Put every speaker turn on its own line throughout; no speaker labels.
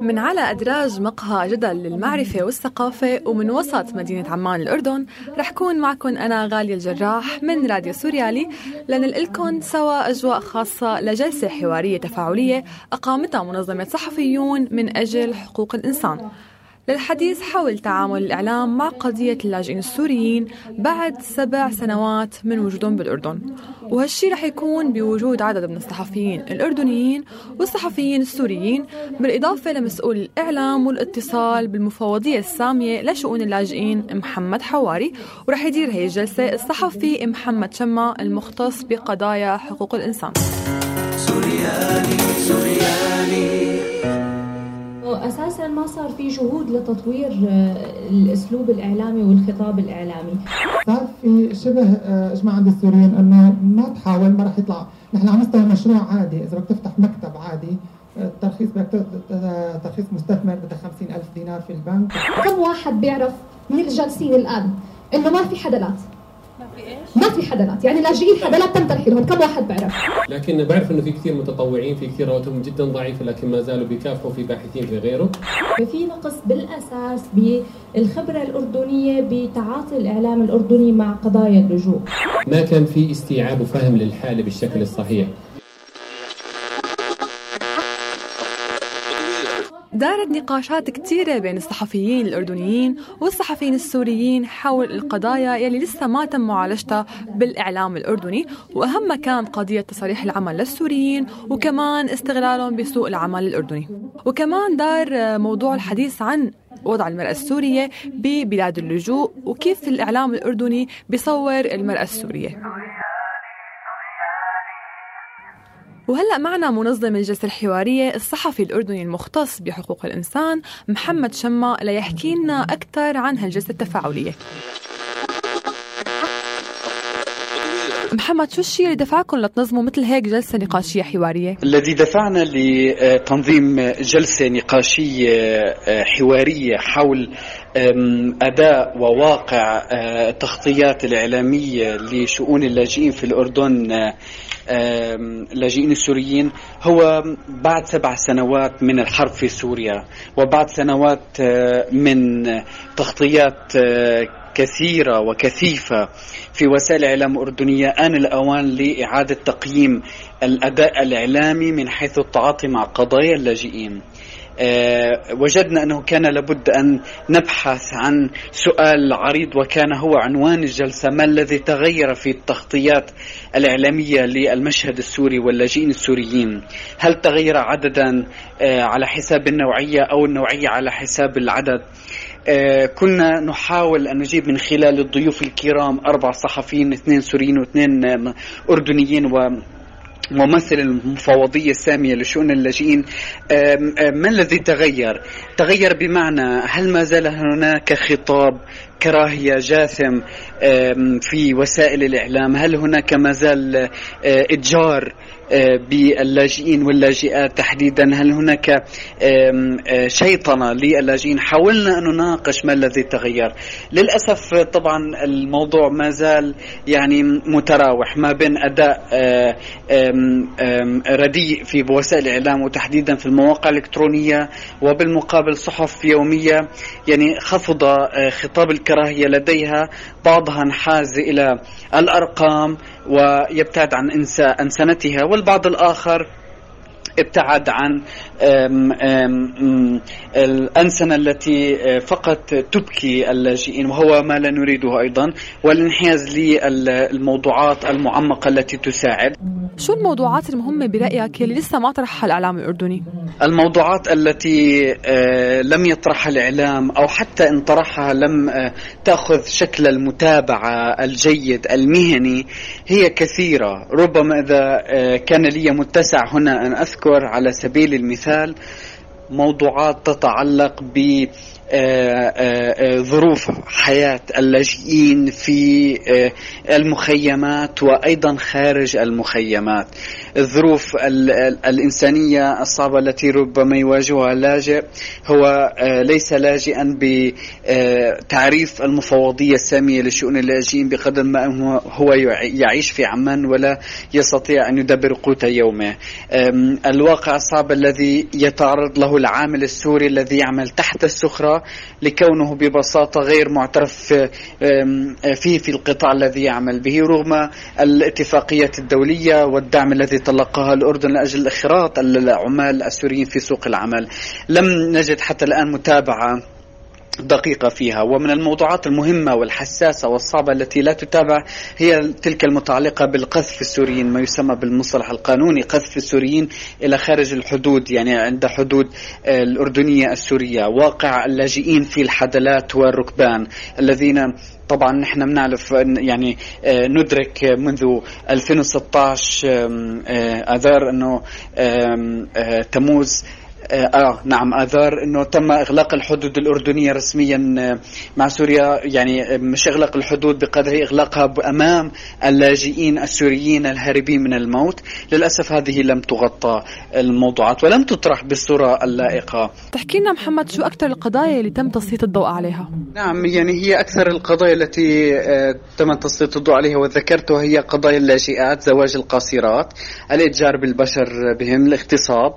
من على أدراج مقهى جدل للمعرفة والثقافة ومن وسط مدينة عمان الأردن رح كون معكم أنا غالية الجراح من راديو سوريالي. لننقل لكم سوا أجواء خاصة لجلسة حوارية تفاعلية أقامتها منظمة صحفيون من أجل حقوق الإنسان. للحديث حول تعامل الإعلام مع قضية اللاجئين السوريين بعد سبع سنوات من وجودهم بالأردن. وهالشي رح يكون بوجود عدد من الصحفيين الأردنيين والصحفيين السوريين بالإضافة لمسؤول الإعلام والاتصال بالمفوضية السامية لشؤون اللاجئين محمد حواري. ورح يدير هي الجلسة الصحفي محمد شما المختص بقضايا حقوق الإنسان. سوريالي
سوريالي أساسا ما صار في جهود لتطوير آه، الأسلوب الإعلامي والخطاب الإعلامي.
صار في شبه آه، اجماع عند السوريين إنه ما تحاول ما راح يطلع. نحن على مستوى مشروع عادي. إذا بدك تفتح مكتب عادي الترخيص آه، بدك ترخيص مستثمر بدك 50000 دينار في البنك.
كم واحد بيعرف من الجالسين الآن إنه ما في حدلات ما في حدلات. يعني لاجئين حدلات تم ترحيلهم كم واحد بعرف؟
لكن بعرف إنه في كثير متطوعين في كثير رواتبهم جدا ضعيفة لكن ما زالوا بيكافحوا في باحثين في غيره.
في نقص بالأساس بالخبرة الأردنية بتعاطي الإعلام الأردني مع قضايا اللجوء.
ما كان في استيعاب وفهم للحالة بالشكل الصحيح.
نقاشات كثيرة بين الصحفيين الأردنيين والصحفيين السوريين حول القضايا يلي لسه ما تم معالجتها بالإعلام الأردني وأهم كان قضية تصاريح العمل للسوريين وكمان استغلالهم بسوق العمل الأردني. وكمان دار موضوع الحديث عن وضع المرأة السورية ببلاد اللجوء وكيف الإعلام الأردني بيصور المرأة السورية. وهلأ معنا منظم الجلسه الحوارية الصحفي الأردني المختص بحقوق الإنسان محمد شما ليحكي لنا أكثر عن هالجلسه التفاعلية. محمد شو الشيء اللي دفعكم لتنظموا مثل هيك جلسة نقاشية حوارية؟
الذي دفعنا لتنظيم جلسة نقاشية آه، حوارية حول أداء وواقع التغطيات آه، الإعلامية لشؤون اللاجئين في الأردن آه، اللاجئين السوريين هو بعد سبع سنوات من الحرب في سوريا وبعد سنوات من تغطيات كثيرة وكثيفة في وسائل الإعلام الأردنية آن الأوان لإعادة تقييم الأداء الإعلامي من حيث التعاطي مع قضايا اللاجئين. أه وجدنا أنه كان لابد أن نبحث عن سؤال عريض وكان هو عنوان الجلسة ما الذي تغير في التغطيات الإعلامية للمشهد السوري واللاجئين السوريين؟ هل تغير عددا أه على حساب النوعية أو النوعية على حساب العدد؟ آه، كنا نحاول أن نجيب من خلال الضيوف الكرام أربع صحفيين اثنين سوريين واثنين أردنيين و ممثل المفوضية السامية لشؤون اللاجئين ما الذي تغير؟ تغير بمعنى هل ما زال هناك خطاب كراهية جاثم في وسائل الإعلام هل هناك ما زال آه، إتجار آه، باللاجئين واللاجئات تحديدا هل هناك آه، شيطنة للاجئين؟ حاولنا أن نناقش ما الذي تغير. للأسف طبعا الموضوع ما زال يعني متراوح ما بين أداء رديء في وسائل الإعلام وتحديدا في المواقع الإلكترونية وبالمقابل صحف يومية يعني خفض خطاب الكراهية لديها بعضها انحاز إلى الأرقام ويبتعد عن أنسنتها والبعض الآخر ابتعد عن الأنسنة التي آه، فقط تبكي اللاجئين وهو ما لا نريده أيضا والانحياز للموضوعات المعمقة التي تساعد
شو الموضوعات المهمة برأيك اللي لسه ما طرحها الإعلام الأردني؟
الموضوعات التي آه، لم يطرحها الإعلام أو حتى إن طرحها لم آه، تأخذ شكل المتابعة الجيد المهني هي كثيرة ربما إذا كان لي متسع هنا أن أذكر على سبيل المثال موضوعات تتعلق ب ظروف حياة اللاجئين في المخيمات وأيضا خارج المخيمات. الظروف الإنسانية الصعبة التي ربما يواجهها اللاجئ هو ليس لاجئا بتعريف المفوضية السامية لشؤون اللاجئين بقدر ما هو يعيش في عمان ولا يستطيع أن يدبر قوت يومه. الواقع الصعب الذي يتعرض له العامل السوري الذي يعمل تحت السخرة لكونه ببساطة غير معترف فيه في القطاع الذي يعمل به رغم الاتفاقية الدولية والدعم الذي تلقاها الأردن لأجل إخراج العمال السوريين في سوق العمل. لم نجد حتى الآن متابعة دقيقة فيها. ومن الموضوعات المهمة والحساسة والصعبة التي لا تتابع هي تلك المتعلقة بالقذف السوريين ما يسمى بالمصطلح القانوني قذف السوريين إلى خارج الحدود يعني عند حدود الأردنية السورية واقع اللاجئين في الحدلات والركبان الذين طبعا نحن بنعرف يعني آه، ندرك منذ 2016 آه، آذار أنه آه، تموز آه،, آه نعم اثار إنه تم إغلاق الحدود الأردنية رسميا آه، مع سوريا يعني آه، مش إغلاق الحدود بقدر إغلاقها أمام اللاجئين السوريين الهاربين من الموت. للأسف هذه لم تغطى الموضوعات ولم تطرح بالصورة اللائقة.
تحكي لنا محمد شو أكثر القضايا اللي تم تسليط الضوء عليها؟
نعم يعني هي أكثر القضايا التي تم تسليط الضوء عليها وذكرتها هي قضايا اللاجئات زواج القاصرات الإتجار بالبشر بهم الاغتصاب.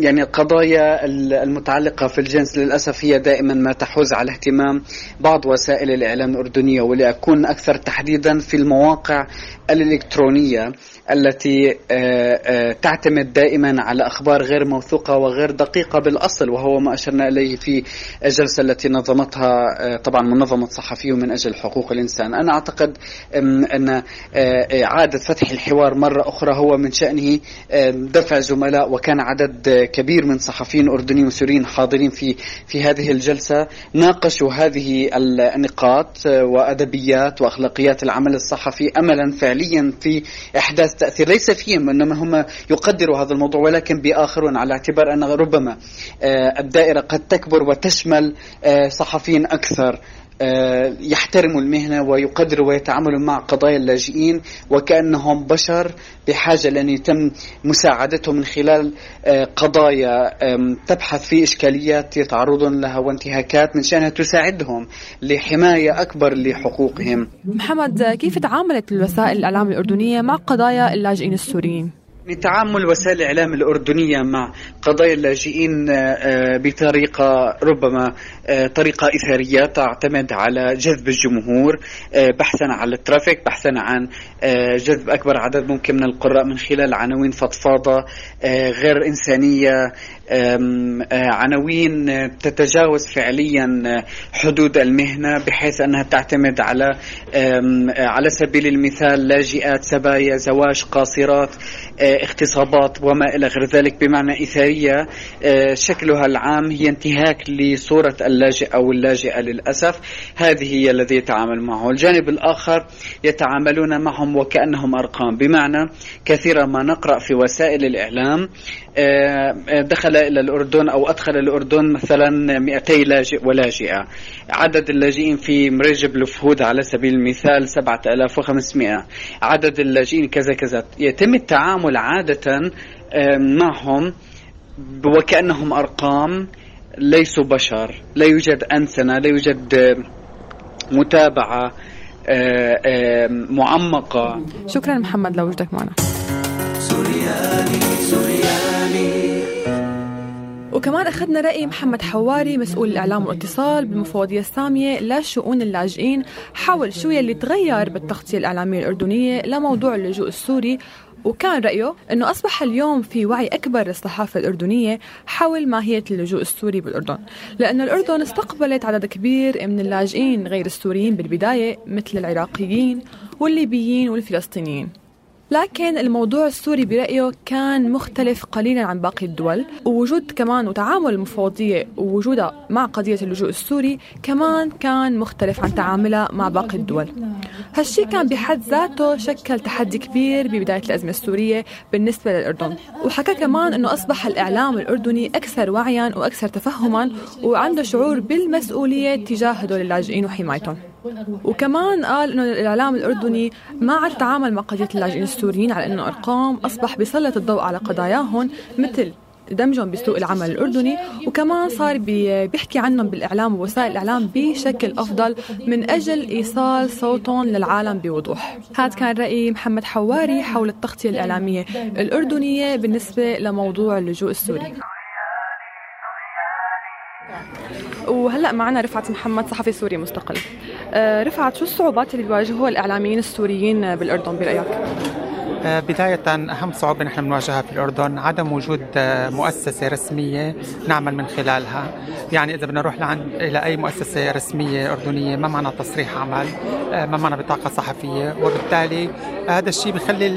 يعني القضايا المتعلقة في الجنس للأسف هي دائما ما تحوز على اهتمام بعض وسائل الإعلام الأردنية ولأكون أكثر تحديدا في المواقع الإلكترونية. التي آه، آه، تعتمد دائما على أخبار غير موثوقة وغير دقيقة بالأصل وهو ما أشرنا إليه في الجلسة التي نظمتها آه، طبعا منظمة صحفيون من أجل حقوق الإنسان، أنا أعتقد أن إعادة فتح الحوار مرة أخرى هو من شأنه دفع زملاء وكان عدد كبير من صحفيين اردنيين وسوريين حاضرين في في هذه الجلسة. ناقشوا هذه النقاط وأدبيات وأخلاقيات العمل الصحفي املا فعليا في إحداث التأثير ليس فيهم إنما هم يقدروا هذا الموضوع ولكن بآخرون على اعتبار أن ربما آه، الدائرة قد تكبر وتشمل آه، صحفيين أكثر. يحترموا المهنة ويقدروا ويتعاملوا مع قضايا اللاجئين وكأنهم بشر بحاجة لأن يتم مساعدتهم من خلال قضايا تبحث في إشكاليات يتعرضون لها وانتهاكات من شأنها تساعدهم لحماية أكبر لحقوقهم
محمد كيف تعاملت الوسائل الإعلام الأردنية مع قضايا اللاجئين السوريين؟
تعامل وسائل الإعلام الأردنية مع قضايا اللاجئين آه، آه، بطريقة ربما آه، طريقة إثارية تعتمد على جذب الجمهور بحثا عن الترافيك بحثا عن جذب أكبر عدد ممكن من القراء من خلال عناوين فضفاضة غير إنسانية عناوين تتجاوز فعليا حدود المهنة بحيث أنها تعتمد على على سبيل المثال لاجئات سبايا زواج قاصرات اغتصابات وما إلى غير ذلك بمعنى إثارية شكلها العام هي انتهاك لصورة اللاجئ أو اللاجئة للأسف. هذه هي الذي يتعامل معه. الجانب الآخر يتعاملون معهم وكأنهم أرقام. بمعنى كثيرا ما نقرأ في وسائل الإعلام دخل إلى الأردن أو أدخل الأردن مثلا 200 لاجئ ولاجئة عدد اللاجئين في مريجب الفهود على سبيل المثال 7500 عدد اللاجئين كذا كذا. يتم التعامل عادة معهم وكأنهم أرقام ليسوا بشر. لا يوجد أنسنة لا يوجد متابعة معمقة.
شكرا محمد لوجودك معنا. وكمان أخذنا رأي محمد حواري مسؤول الإعلام والاتصال بالمفوضية السامية لشؤون اللاجئين حول شو يلي تغير بالتغطية الإعلامية الأردنية لموضوع اللجوء السوري. وكان رأيه أنه أصبح اليوم في وعي أكبر للصحافة الأردنية حول ماهية اللجوء السوري بالأردن. لأن الأردن استقبلت عدد كبير من اللاجئين غير السوريين بالبداية مثل العراقيين والليبيين والفلسطينيين. لكن الموضوع السوري برأيه كان مختلف قليلا عن باقي الدول ووجود كمان وتعامل المفوضية ووجودها مع قضية اللجوء السوري كمان كان مختلف عن تعاملها مع باقي الدول. هالشي كان بحد ذاته شكل تحدي كبير ببداية الأزمة السورية بالنسبة للأردن. وحكى كمان أنه أصبح الإعلام الأردني أكثر وعيا وأكثر تفهما وعنده شعور بالمسؤولية تجاه هدول اللاجئين وحمايتهم. وكمان قال إنه الإعلام الأردني ما عاد يتعامل مع قضية اللاجئين السوريين على إنه أرقام أصبح بيسلط الضوء على قضاياهم مثل دمجهم بسوق العمل الأردني وكمان صار بيحكي عنهم بالإعلام ووسائل الإعلام بشكل أفضل من أجل إيصال صوتهم للعالم بوضوح. هذا كان رأي محمد حواري حول التغطية الإعلامية الأردنية بالنسبة لموضوع اللجوء السوري. وهلا معنا رفعت محمد صحفي سوري مستقل. آه، رفعت شو الصعوبات اللي بيواجهوها الإعلاميين السوريين بالأردن
برأيك؟ بداية أهم صعوبة نحن بنواجهها في الأردن عدم وجود آه، مؤسسة رسمية نعمل من خلالها. يعني إذا بدنا نروح لعند إلى أي مؤسسة رسمية أردنية ما معنا تصريح عمل ما معنا بطاقة صحفية وبالتالي هذا الشيء بخلي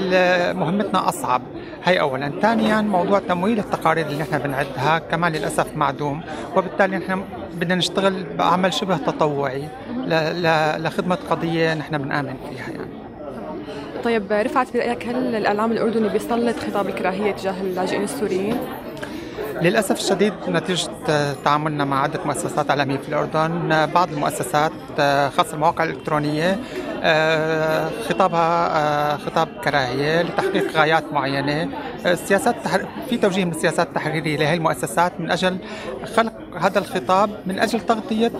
مهمتنا أصعب. هي أولا. ثانيا موضوع تمويل التقارير اللي نحن بنعدها كمان للأسف معدوم وبالتالي نحن بدنا نشتغل بعمل شبه تطوعي لخدمة قضية نحن بنآمن فيها.
طيب رفعت برأيك هل الإعلام الأردني بيسلط خطاب الكراهية تجاه اللاجئين السوريين؟
للأسف الشديد نتيجة تعاملنا مع عدة مؤسسات إعلامية في الأردن. بعض المؤسسات خاصة المواقع الإلكترونية خطابها خطاب كراهية لتحقيق غايات معينة. السياسات في توجيه من السياسات التحريرية لهذه المؤسسات من أجل خلق هذا الخطاب من أجل تغطية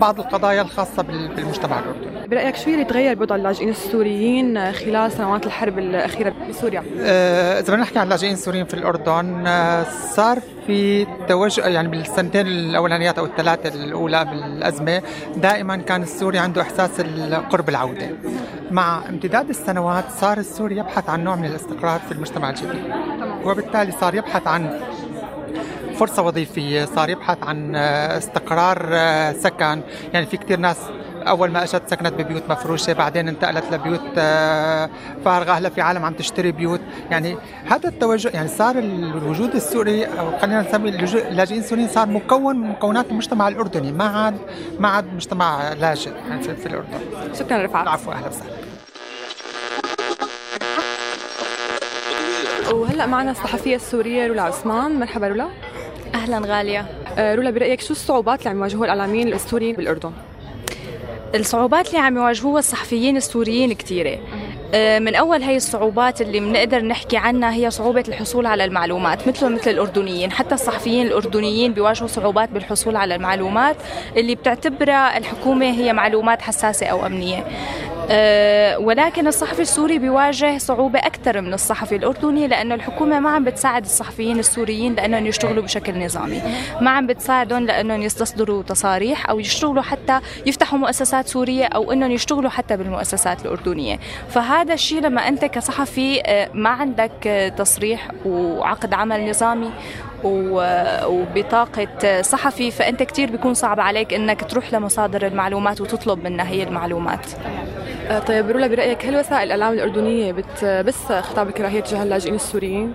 بعض القضايا الخاصة بالمجتمع الأردني.
برأيك شو اللي تغير بوضع اللاجئين السوريين خلال سنوات الحرب الأخيرة بسوريا؟
آه، إذا بدنا نحكي عن اللاجئين السوريين في الأردن آه، صار في توجه يعني بالسنتين الأولانيات أو الثلاثة الأولى بالأزمة دائما كان السوري عنده إحساس قرب العودة. مع امتداد السنوات صار السوري يبحث عن نوع من الاستقرار في المجتمع الجديد. وبالتالي صار يبحث عن فرصة وظيفية صار يبحث عن استقرار سكن. يعني في كثير ناس أول ما اجت سكنت ببيوت مفروشة بعدين انتقلت لبيوت آه، فارغة. هلأ في عالم عم تشتري بيوت. يعني هذا التوجه يعني صار الوجود السوري أو خلينا نسمي اللاجئين السوريين صار مكون من مكونات المجتمع الأردني. ما عاد ما عاد مجتمع لاجئ يعني في الأردن.
شكرا رفعت.
العفو أهلا وسهلا.
وهلأ معنا الصحفية السورية رولا عثمان. مرحبا رولا.
أهلا غالية.
آه، رولا برأيك شو الصعوبات اللي عم يواجهوها الإعلاميين السوريين بالأردن؟
الصعوبات اللي عم يواجهوها الصحفيين السوريين كثيرة آه، من أول هي الصعوبات اللي بنقدر نحكي عنها هي صعوبة الحصول على المعلومات مثل مثل الأردنيين. حتى الصحفيين الأردنيين بيواجهوا صعوبات بالحصول على المعلومات اللي بتعتبرها الحكومة هي معلومات حساسة أو أمنية. أه ولكن الصحفي السوري بيواجه صعوبة أكثر من الصحفي الأردني لأنه الحكومة ما عم بتساعد الصحفيين السوريين لأنهم يشتغلوا بشكل نظامي. ما عم بتساعدهم لأنهم يستصدروا تصاريح أو يشتغلوا حتى يفتحوا مؤسسات سورية أو أنهم يشتغلوا حتى بالمؤسسات الأردنية. فهذا الشيء لما أنت كصحفي أه، ما عندك تصريح وعقد عمل نظامي وبطاقة صحفي فأنت كتير بيكون صعب عليك أنك تروح لمصادر المعلومات وتطلب منها هي المعلومات.
آه، طيب رولا برأيك هل وسائل الإعلام الأردنية بتبث خطاب الكراهية تجاه اللاجئين السوريين؟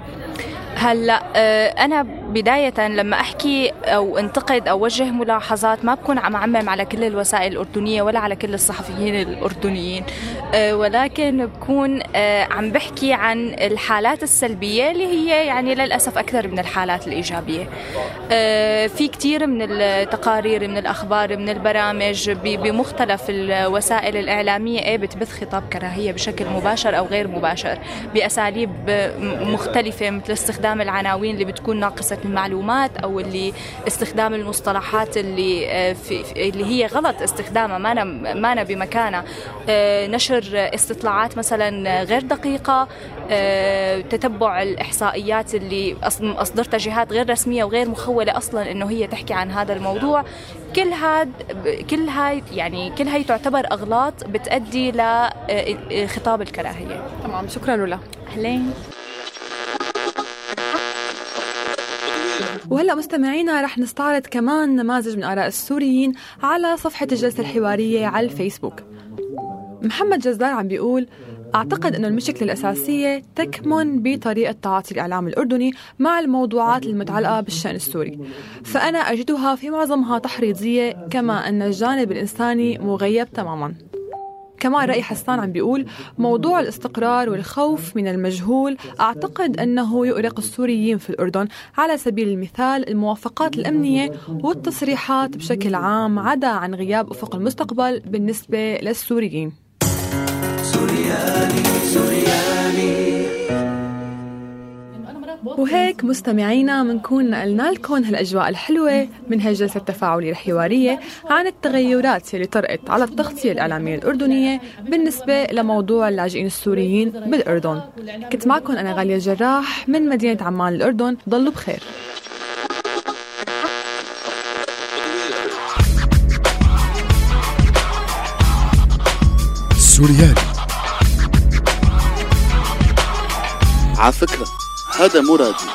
هلا آه، أنا بداية لما أحكي أو انتقد أو وجه ملاحظات ما بكون عم أعمم على كل الوسائل الأردنية ولا على كل الصحفيين الأردنيين. آه، ولكن بكون آه، عم بحكي عن الحالات السلبية اللي هي يعني للأسف أكثر من الحالات الإيجابية. في كثير من التقارير من الأخبار من البرامج بمختلف الوسائل الإعلامية إيه بتبث خطاب كراهية بشكل مباشر أو غير مباشر بأساليب مختلفة مثل استخدام العناوين اللي بتكون ناقصة المعلومات أو اللي استخدام المصطلحات اللي آه، في اللي هي غلط استخدامها ما أنا ما أنا بمكانها. آه، نشر استطلاعات مثلا غير دقيقة آه، تتبع الإحصائيات اللي أصدرتها جهات غير رسمية وغير مخولة أصلا إنه هي تحكي عن هذا الموضوع. كل هاد كل هاي يعني كل هاي تعتبر أغلاط بتأدي لخطاب الكراهية.
تمام شكرا رولا
أهلين.
وهلا مستمعينا رح نستعرض كمان نماذج من آراء السوريين على صفحة الجلسة الحوارية على الفيسبوك. محمد جزار عم بيقول أعتقد أن المشكلة الأساسية تكمن بطريقة تعاطي الإعلام الأردني مع الموضوعات المتعلقة بالشأن السوري. فأنا أجدها في معظمها تحريضية كما أن الجانب الإنساني مغيب تماماً. كمان رأي حسان عم بيقول موضوع الاستقرار والخوف من المجهول أعتقد أنه يؤرق السوريين في الأردن. على سبيل المثال الموافقات الأمنية والتصريحات بشكل عام عدا عن غياب أفق المستقبل بالنسبة للسوريين. سوريالي سوريالي وهيك مستمعينا منكون نقلنا لكم هالأجواء الحلوة من هالجلسه التفاعليه الحوارية عن التغيرات اللي طرقت على التغطية الإعلامية الأردنية بالنسبة لموضوع اللاجئين السوريين بالأردن. كنت معكم أنا غالية الجراح من مدينة عمان الأردن، ضلوا بخير.
سوريالي على فكرة هذا مو راديو